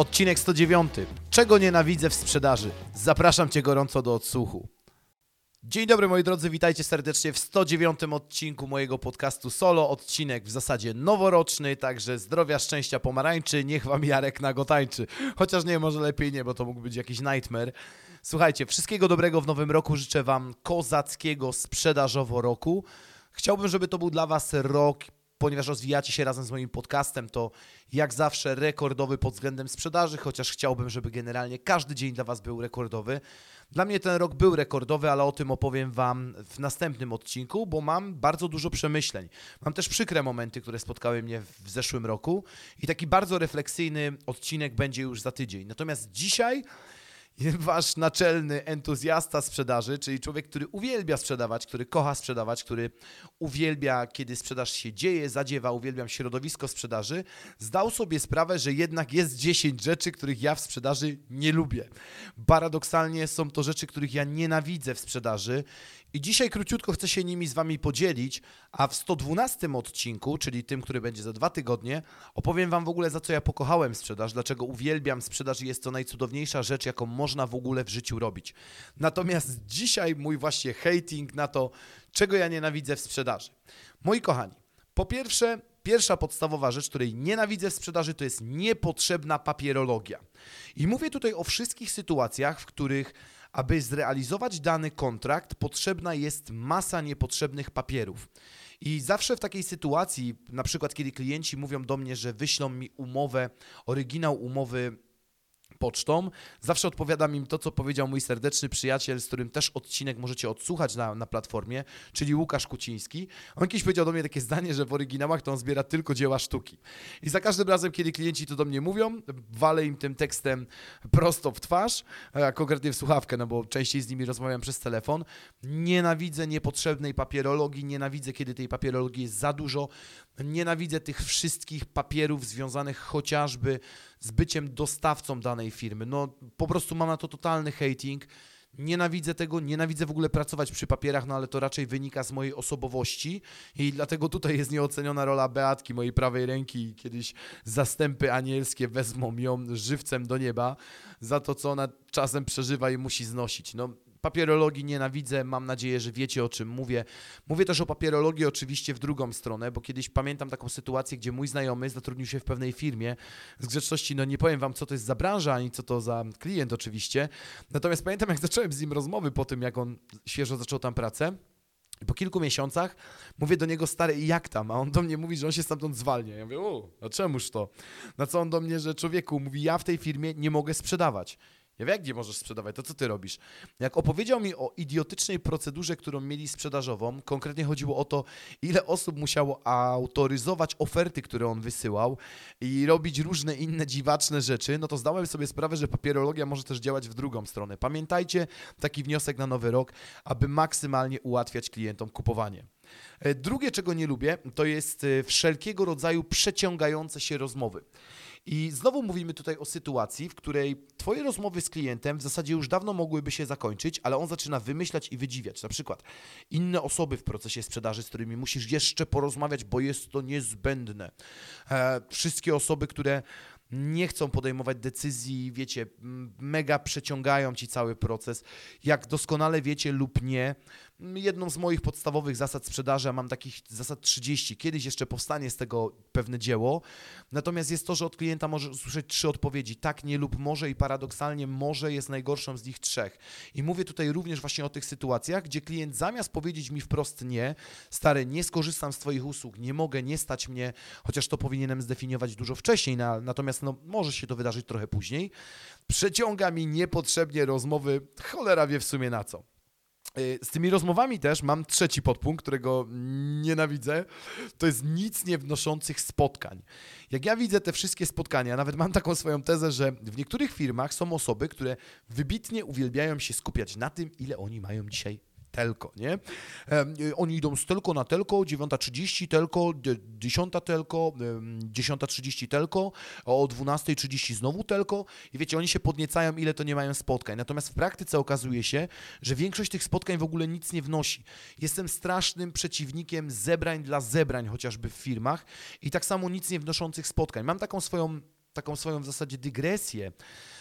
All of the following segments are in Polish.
Odcinek 109. Czego nienawidzę w sprzedaży? Zapraszam Cię gorąco do odsłuchu. Dzień dobry moi drodzy, witajcie serdecznie w 109 odcinku mojego podcastu Solo. Odcinek w zasadzie noworoczny, także zdrowia, szczęścia, pomarańczy, niech Wam Jarek nagotańczy. Chociaż nie, może lepiej nie, bo to mógł być jakiś nightmare. Słuchajcie, wszystkiego dobrego w nowym roku, życzę Wam kozackiego sprzedażowo roku. Chciałbym, żeby to był dla Was rok ponieważ rozwijacie się razem z moim podcastem, to jak zawsze rekordowy pod względem sprzedaży, chociaż chciałbym, żeby generalnie każdy dzień dla Was był rekordowy. Dla mnie ten rok był rekordowy, ale o tym opowiem Wam w następnym odcinku, bo mam bardzo dużo przemyśleń. Mam też przykre momenty, które spotkały mnie w zeszłym roku i taki bardzo refleksyjny odcinek będzie już za tydzień. Natomiast dzisiaj wasz naczelny entuzjasta sprzedaży, czyli człowiek, który uwielbia sprzedawać, który kocha sprzedawać, który uwielbia, kiedy sprzedaż się dzieje, zadziewa, uwielbiam środowisko sprzedaży, zdał sobie sprawę, że jednak jest 10 rzeczy, których ja w sprzedaży nie lubię. Paradoksalnie są to rzeczy, których ja nienawidzę w sprzedaży i dzisiaj króciutko chcę się nimi z Wami podzielić, a w 112 odcinku, czyli tym, który będzie za dwa tygodnie, opowiem Wam w ogóle za co ja pokochałem sprzedaż, dlaczego uwielbiam sprzedaż i jest to najcudowniejsza rzecz, jaką można w ogóle w życiu robić. Natomiast dzisiaj mój właśnie hating na to, czego ja nienawidzę w sprzedaży. Moi kochani, po pierwsze, pierwsza podstawowa rzecz, której nienawidzę w sprzedaży, to jest niepotrzebna papierologia. I mówię tutaj o wszystkich sytuacjach, w których aby zrealizować dany kontrakt, potrzebna jest masa niepotrzebnych papierów. I zawsze w takiej sytuacji, na przykład kiedy klienci mówią do mnie, że wyślą mi umowę, oryginał umowy pocztą. Zawsze odpowiadam im to, co powiedział mój serdeczny przyjaciel, z którym też odcinek możecie odsłuchać na, na platformie, czyli Łukasz Kuciński. On kiedyś powiedział do mnie takie zdanie, że w oryginałach to on zbiera tylko dzieła sztuki. I za każdym razem, kiedy klienci to do mnie mówią, walę im tym tekstem prosto w twarz, a konkretnie w słuchawkę, no bo częściej z nimi rozmawiam przez telefon. Nienawidzę niepotrzebnej papierologii, nienawidzę, kiedy tej papierologii jest za dużo, nienawidzę tych wszystkich papierów związanych chociażby z byciem dostawcą danej firmy. No po prostu mam na to totalny hating. Nienawidzę tego, nienawidzę w ogóle pracować przy papierach, no ale to raczej wynika z mojej osobowości i dlatego tutaj jest nieoceniona rola Beatki, mojej prawej ręki. Kiedyś zastępy anielskie wezmą ją żywcem do nieba za to, co ona czasem przeżywa i musi znosić. No Papierologii nienawidzę, mam nadzieję, że wiecie o czym mówię. Mówię też o papierologii oczywiście w drugą stronę, bo kiedyś pamiętam taką sytuację, gdzie mój znajomy zatrudnił się w pewnej firmie. Z grzeczności, no nie powiem wam, co to jest za branża, ani co to za klient oczywiście. Natomiast pamiętam, jak zacząłem z nim rozmowy po tym, jak on świeżo zaczął tam pracę. I po kilku miesiącach mówię do niego, stary, jak tam? A on do mnie mówi, że on się stamtąd zwalnia. Ja mówię, o, a czemuż to? Na co on do mnie, że człowieku, mówi, ja w tej firmie nie mogę sprzedawać. Ja wiem, jak nie możesz sprzedawać, to co ty robisz? Jak opowiedział mi o idiotycznej procedurze, którą mieli sprzedażową, konkretnie chodziło o to, ile osób musiało autoryzować oferty, które on wysyłał i robić różne inne dziwaczne rzeczy, no to zdałem sobie sprawę, że papierologia może też działać w drugą stronę. Pamiętajcie taki wniosek na nowy rok, aby maksymalnie ułatwiać klientom kupowanie. E, drugie, czego nie lubię, to jest e, wszelkiego rodzaju przeciągające się rozmowy. I znowu mówimy tutaj o sytuacji, w której Twoje rozmowy z klientem w zasadzie już dawno mogłyby się zakończyć, ale on zaczyna wymyślać i wydziwiać. Na przykład inne osoby w procesie sprzedaży, z którymi musisz jeszcze porozmawiać, bo jest to niezbędne. E, wszystkie osoby, które nie chcą podejmować decyzji, wiecie, mega przeciągają ci cały proces. Jak doskonale wiecie lub nie, jedną z moich podstawowych zasad sprzedaży, a mam takich zasad 30, kiedyś jeszcze powstanie z tego pewne dzieło, natomiast jest to, że od klienta może usłyszeć trzy odpowiedzi, tak, nie lub może i paradoksalnie może jest najgorszą z nich trzech. I mówię tutaj również właśnie o tych sytuacjach, gdzie klient zamiast powiedzieć mi wprost nie, stary, nie skorzystam z Twoich usług, nie mogę, nie stać mnie, chociaż to powinienem zdefiniować dużo wcześniej, na, natomiast no, może się to wydarzyć trochę później, przeciąga mi niepotrzebnie rozmowy, cholera wie w sumie na co. Y, z tymi rozmowami też mam trzeci podpunkt, którego nienawidzę. To jest nic nie wnoszących spotkań. Jak ja widzę te wszystkie spotkania, nawet mam taką swoją tezę, że w niektórych firmach są osoby, które wybitnie uwielbiają się skupiać na tym, ile oni mają dzisiaj telko, nie? E, oni idą z telko na telko, 9.30 telko, 10 telko, 10.30 telko, o 12.30 znowu telko i wiecie, oni się podniecają, ile to nie mają spotkań. Natomiast w praktyce okazuje się, że większość tych spotkań w ogóle nic nie wnosi. Jestem strasznym przeciwnikiem zebrań dla zebrań, chociażby w firmach i tak samo nic nie wnoszących spotkań. Mam taką swoją taką swoją w zasadzie dygresję,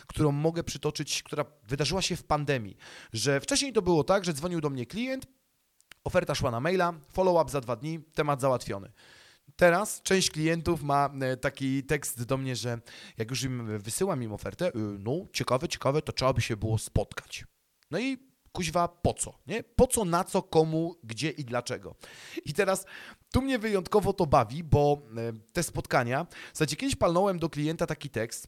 którą mogę przytoczyć, która wydarzyła się w pandemii, że wcześniej to było tak, że dzwonił do mnie klient, oferta szła na maila, follow-up za dwa dni, temat załatwiony. Teraz część klientów ma e, taki tekst do mnie, że jak już im wysyłam im ofertę, y, no ciekawe, ciekawe, to trzeba by się było spotkać. No i kuźwa po co, nie? Po co, na co, komu, gdzie i dlaczego. I teraz tu mnie wyjątkowo to bawi, bo e, te spotkania, w zasadzie kiedyś palnąłem do klienta taki tekst,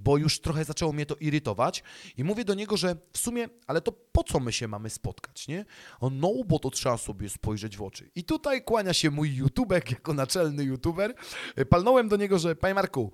bo już trochę zaczęło mnie to irytować i mówię do niego, że w sumie, ale to po co my się mamy spotkać, nie? On, no, bo to trzeba sobie spojrzeć w oczy. I tutaj kłania się mój YouTubek jako naczelny YouTuber. E, palnąłem do niego, że panie Marku,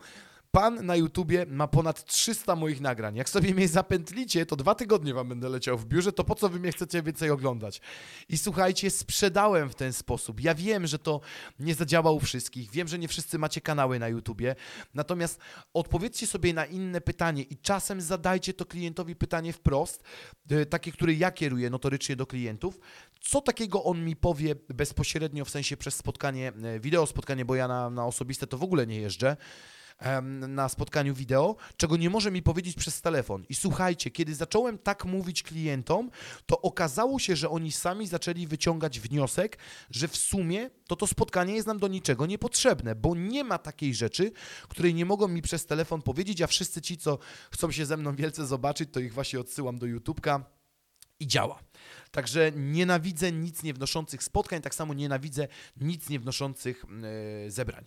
Pan na YouTubie ma ponad 300 moich nagrań. Jak sobie mnie zapętlicie, to dwa tygodnie wam będę leciał w biurze, to po co wy mnie chcecie więcej oglądać? I słuchajcie, sprzedałem w ten sposób. Ja wiem, że to nie zadziała u wszystkich, wiem, że nie wszyscy macie kanały na YouTubie, natomiast odpowiedzcie sobie na inne pytanie i czasem zadajcie to klientowi pytanie wprost, e, takie, które ja kieruję notorycznie do klientów. Co takiego on mi powie bezpośrednio, w sensie przez spotkanie, e, wideo spotkanie, bo ja na, na osobiste to w ogóle nie jeżdżę na spotkaniu wideo, czego nie może mi powiedzieć przez telefon. I słuchajcie, kiedy zacząłem tak mówić klientom, to okazało się, że oni sami zaczęli wyciągać wniosek, że w sumie to to spotkanie jest nam do niczego niepotrzebne, bo nie ma takiej rzeczy, której nie mogą mi przez telefon powiedzieć, a wszyscy ci, co chcą się ze mną wielce zobaczyć, to ich właśnie odsyłam do YouTubka i działa. Także nienawidzę nic nie wnoszących spotkań, tak samo nienawidzę nic nie wnoszących yy, zebrań.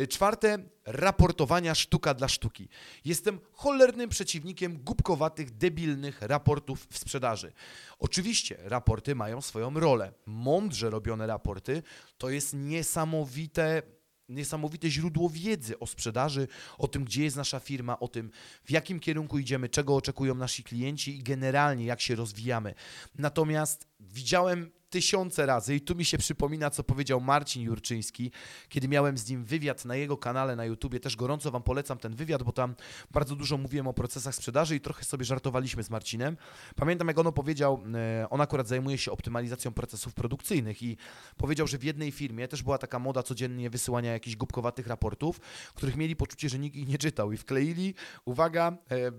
Y, czwarte, raportowania sztuka dla sztuki. Jestem cholernym przeciwnikiem głupkowatych, debilnych raportów w sprzedaży. Oczywiście raporty mają swoją rolę. Mądrze robione raporty to jest niesamowite niesamowite źródło wiedzy o sprzedaży, o tym, gdzie jest nasza firma, o tym, w jakim kierunku idziemy, czego oczekują nasi klienci i generalnie jak się rozwijamy. Natomiast widziałem tysiące razy i tu mi się przypomina, co powiedział Marcin Jurczyński, kiedy miałem z nim wywiad na jego kanale na YouTubie. Też gorąco Wam polecam ten wywiad, bo tam bardzo dużo mówiłem o procesach sprzedaży i trochę sobie żartowaliśmy z Marcinem. Pamiętam, jak ono powiedział, e, on akurat zajmuje się optymalizacją procesów produkcyjnych i powiedział, że w jednej firmie też była taka moda codziennie wysyłania jakichś głupkowatych raportów, których mieli poczucie, że nikt ich nie czytał i wkleili, uwaga, e,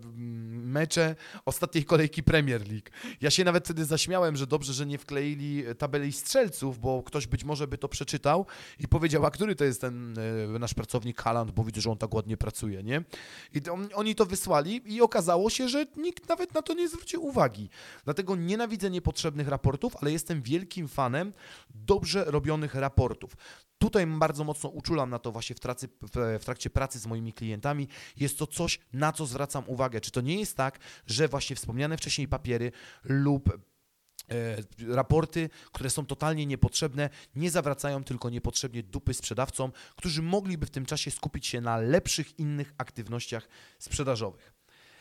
mecze ostatniej kolejki Premier League. Ja się nawet wtedy zaśmiałem, że dobrze, że nie wkleili tabeli strzelców, bo ktoś być może by to przeczytał i powiedział, a który to jest ten e, nasz pracownik Haland, bo widzę, że on tak ładnie pracuje, nie? I to, oni to wysłali i okazało się, że nikt nawet na to nie zwrócił uwagi. Dlatego nienawidzę niepotrzebnych raportów, ale jestem wielkim fanem dobrze robionych raportów. Tutaj bardzo mocno uczulam na to właśnie w, tracy, w, w, trakcie pracy z moimi klientami. Jest to coś, na co zwracam uwagę. Czy to nie jest tak, że właśnie wspomniane wcześniej papiery lub raporty, które są totalnie niepotrzebne, nie zawracają tylko niepotrzebnie dupy sprzedawcom, którzy mogliby w tym czasie skupić się na lepszych innych aktywnościach sprzedażowych.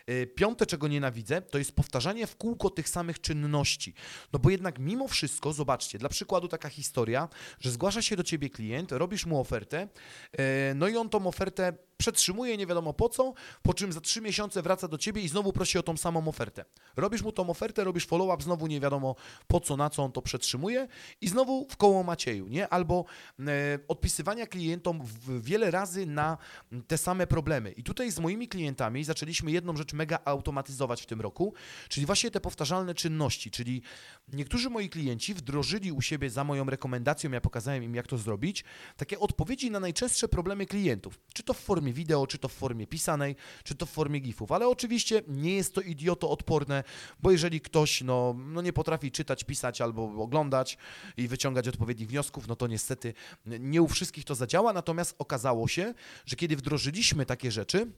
E, piąte, czego nienawidzę, to jest powtarzanie w kółko tych samych czynności. No bo jednak mimo wszystko, zobaczcie, dla przykładu taka historia, że zgłasza się do ciebie klient, robisz mu ofertę, e, no i on tą ofertę przetrzymuje nie wiadomo po co, po czym za trzy miesiące wraca do ciebie i znowu prosi o tą samą ofertę. Robisz mu tą ofertę, robisz follow-up, znowu nie wiadomo po co, na co on to przetrzymuje i znowu w koło Macieju, nie? Albo e, odpisywania klientom wiele razy na te same problemy. I tutaj z moimi klientami zaczęliśmy jedną rzecz mega automatyzować w tym roku, czyli właśnie te powtarzalne czynności, czyli niektórzy moi klienci wdrożyli u siebie za moją rekomendacją, ja pokazałem im jak to zrobić, takie odpowiedzi na najczęstsze problemy klientów. Czy to w formie wideo, czy to w formie pisanej, czy to w formie gifów. Ale oczywiście nie jest to idioto odporne, bo jeżeli ktoś no, no nie potrafi czytać, pisać albo oglądać i wyciągać odpowiednich wniosków, no to niestety nie u wszystkich to zadziała. Natomiast okazało się, że kiedy wdrożyliśmy takie rzeczy,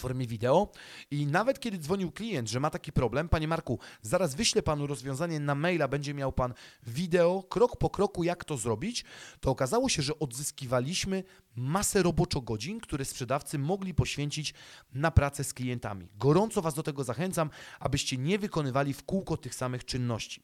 w formie wideo i nawet kiedy dzwonił klient, że ma taki problem, panie Marku, zaraz wyślę panu rozwiązanie na maila, będzie miał pan wideo, krok po kroku, jak to zrobić, to okazało się, że odzyskiwaliśmy masę roboczo godzin, które sprzedawcy mogli poświęcić na pracę z klientami. Gorąco was do tego zachęcam, abyście nie wykonywali w kółko tych samych czynności.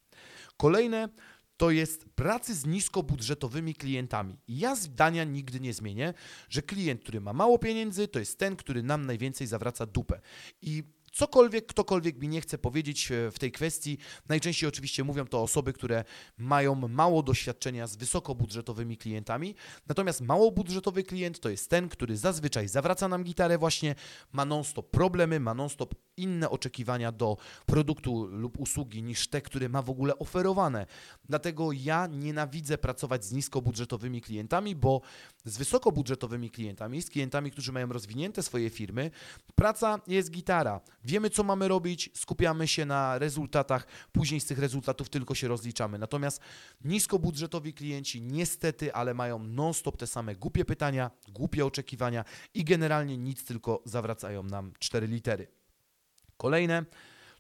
Kolejne to jest pracy z niskobudżetowymi klientami. Ja zdania nigdy nie zmienię, że klient, który ma mało pieniędzy, to jest ten, który nam najwięcej zawraca dupę. I cokolwiek, ktokolwiek mi nie chce powiedzieć e, w tej kwestii, najczęściej oczywiście mówią to osoby, które mają mało doświadczenia z wysokobudżetowymi klientami, natomiast małobudżetowy klient to jest ten, który zazwyczaj zawraca nam gitarę właśnie, ma non-stop problemy, ma non-stop inne oczekiwania do produktu lub usługi niż te, które ma w ogóle oferowane. Dlatego ja nienawidzę pracować z niskobudżetowymi klientami, bo z wysokobudżetowymi klientami, z klientami, którzy mają rozwinięte swoje firmy, praca jest gitara. Wiemy, co mamy robić, skupiamy się na rezultatach, później z tych rezultatów tylko się rozliczamy. Natomiast niskobudżetowi klienci niestety, ale mają non-stop te same głupie pytania, głupie oczekiwania i generalnie nic, tylko zawracają nam cztery litery. Kolejne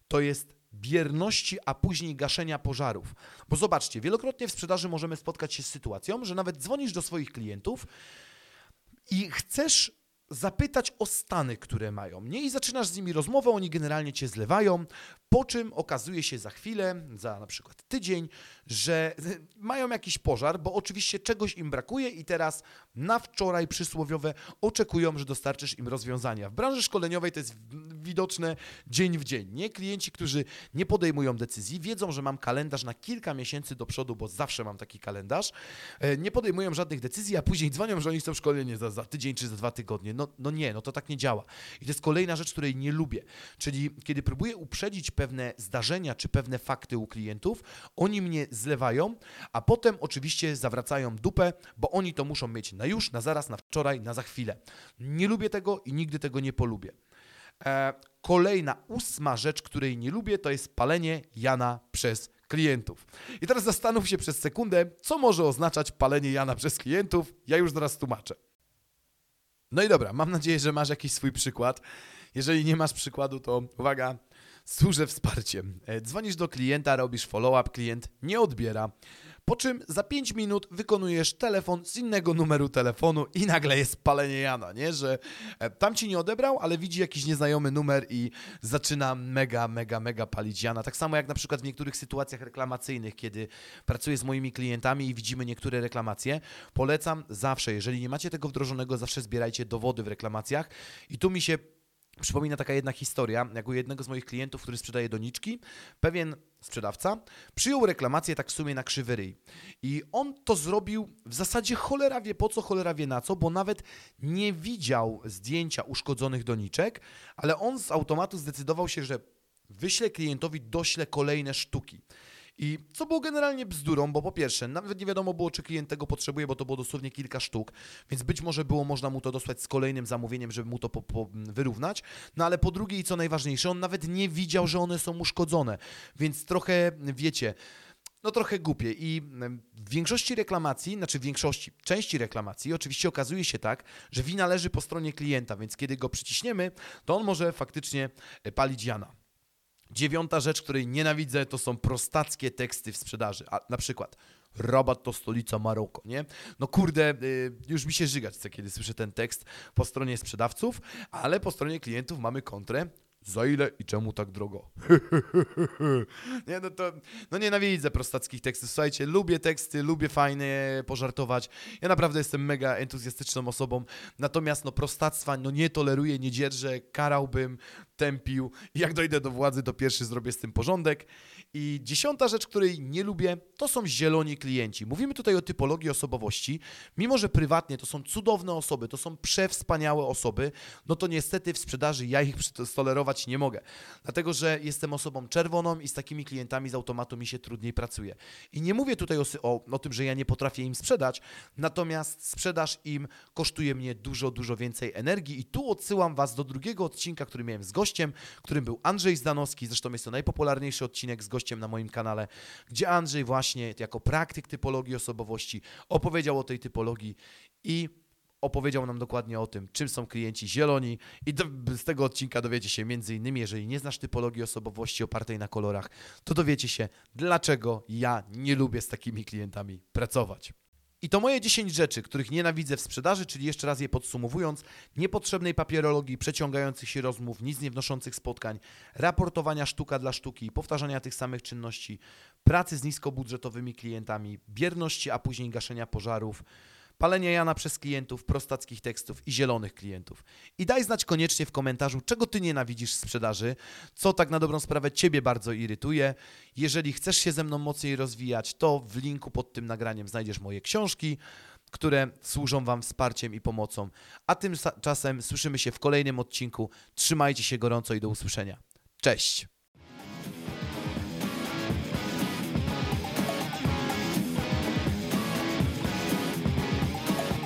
to jest bierności, a później gaszenia pożarów. Bo zobaczcie, wielokrotnie w sprzedaży możemy spotkać się z sytuacją, że nawet dzwonisz do swoich klientów i chcesz zapytać o stany, które mają, nie? I zaczynasz z nimi rozmowę, oni generalnie cię zlewają, po czym okazuje się za chwilę, za na przykład tydzień, że mają jakiś pożar, bo oczywiście czegoś im brakuje i teraz na wczoraj przysłowiowe oczekują, że dostarczysz im rozwiązania. W branży szkoleniowej to jest widoczne dzień w dzień, nie? Klienci, którzy nie podejmują decyzji, wiedzą, że mam kalendarz na kilka miesięcy do przodu, bo zawsze mam taki kalendarz, e, nie podejmują żadnych decyzji, a później dzwonią, że oni chcą szkolenie za, za tydzień czy za dwa tygodnie. No, no nie, no to tak nie działa. I to jest kolejna rzecz, której nie lubię. Czyli kiedy próbuję uprzedzić pewne zdarzenia czy pewne fakty u klientów, oni mnie zlewają, a potem oczywiście zawracają dupę, bo oni to muszą mieć na już, na zaraz, na wczoraj, na za chwilę. Nie lubię tego i nigdy tego nie polubię. E, kolejna, ósma rzecz, której nie lubię, to jest palenie Jana przez klientów. I teraz zastanów się przez sekundę, co może oznaczać palenie Jana przez klientów. Ja już zaraz tłumaczę. No i dobra, mam nadzieję, że masz jakiś swój przykład. Jeżeli nie masz przykładu, to uwaga, służę wsparciem. E, dzwonisz do klienta, robisz follow-up, klient nie odbiera. Po czym za 5 minut wykonujesz telefon z innego numeru telefonu i nagle jest palenie Jana, nie? Że e, tam ci nie odebrał, ale widzi jakiś nieznajomy numer i zaczyna mega, mega, mega palić Jana. Tak samo jak na przykład w niektórych sytuacjach reklamacyjnych, kiedy pracuję z moimi klientami i widzimy niektóre reklamacje. Polecam zawsze, jeżeli nie macie tego wdrożonego, zawsze zbierajcie dowody w reklamacjach. I tu mi się Przypomina taka jedna historia, jak u jednego z moich klientów, który sprzedaje doniczki, pewien sprzedawca przyjął reklamację tak w sumie na krzywy ryj. I on to zrobił w zasadzie cholera wie po co, cholera wie na co, bo nawet nie widział zdjęcia uszkodzonych doniczek, ale on z automatu zdecydował się, że wyśle klientowi, dośle kolejne sztuki. I co było generalnie bzdurą, bo po pierwsze, nawet nie wiadomo było, czy klient tego potrzebuje, bo to było dosłownie kilka sztuk, więc być może było można mu to dosłać z kolejnym zamówieniem, żeby mu to po, po wyrównać. No ale po drugie i co najważniejsze, on nawet nie widział, że one są uszkodzone, więc trochę, wiecie, no trochę głupie i w większości reklamacji, znaczy w większości, części reklamacji oczywiście okazuje się tak, że wina leży po stronie klienta, więc kiedy go przyciśniemy, to on może faktycznie e, palić Jana. Dziewiąta rzecz, której nienawidzę, to są prostackie teksty w sprzedaży. A, na przykład, Rabat to stolica Maroko, nie? No kurde, y, już mi się żygać chce, kiedy słyszę ten tekst po stronie sprzedawców, ale po stronie klientów mamy kontrę. Za ile i czemu tak drogo? nie, no to, no nienawidzę prostackich tekstów. Słuchajcie, lubię teksty, lubię fajnie pożartować. Ja naprawdę jestem mega entuzjastyczną osobą, natomiast no prostactwa no nie toleruję, nie dzierżę, karałbym, tępił. Jak dojdę do władzy, to pierwszy zrobię z tym porządek. I dziesiąta rzecz, której nie lubię, to są zieloni klienci. Mówimy tutaj o typologii osobowości. Mimo, że prywatnie to są cudowne osoby, to są przewspaniałe osoby, no to niestety w sprzedaży ja ich tolerować nie mogę. Dlatego, że jestem osobą czerwoną i z takimi klientami z automatu mi się trudniej pracuje. I nie mówię tutaj o, o, o tym, że ja nie potrafię im sprzedać, natomiast sprzedaż im kosztuje mnie dużo, dużo więcej energii. I tu odsyłam Was do drugiego odcinka, który miałem z gościem, którym był Andrzej Zdanowski. Zresztą jest to najpopularniejszy odcinek z gościem na moim kanale, gdzie Andrzej właśnie jako praktyk typologii osobowości opowiedział o tej typologii i opowiedział nam dokładnie o tym, czym są klienci zieloni i do, z tego odcinka dowiecie się między innymi, jeżeli nie znasz typologii osobowości opartej na kolorach, to dowiecie się, dlaczego ja nie lubię z takimi klientami pracować. I to moje 10 rzeczy, których nienawidzę w sprzedaży, czyli jeszcze raz je podsumowując, niepotrzebnej papierologii, przeciągających się rozmów, nic nie wnoszących spotkań, raportowania sztuka dla sztuki, powtarzania tych samych czynności, pracy z niskobudżetowymi klientami, bierności, a później gaszenia pożarów, palenia jana przez klientów, prostackich tekstów i zielonych klientów. I daj znać koniecznie w komentarzu, czego ty nienawidzisz sprzedaży, co tak na dobrą sprawę ciebie bardzo irytuje. Jeżeli chcesz się ze mną mocniej rozwijać, to w linku pod tym nagraniem znajdziesz moje książki, które służą wam wsparciem i pomocą. A tymczasem słyszymy się w kolejnym odcinku. Trzymajcie się gorąco i do usłyszenia. Cześć!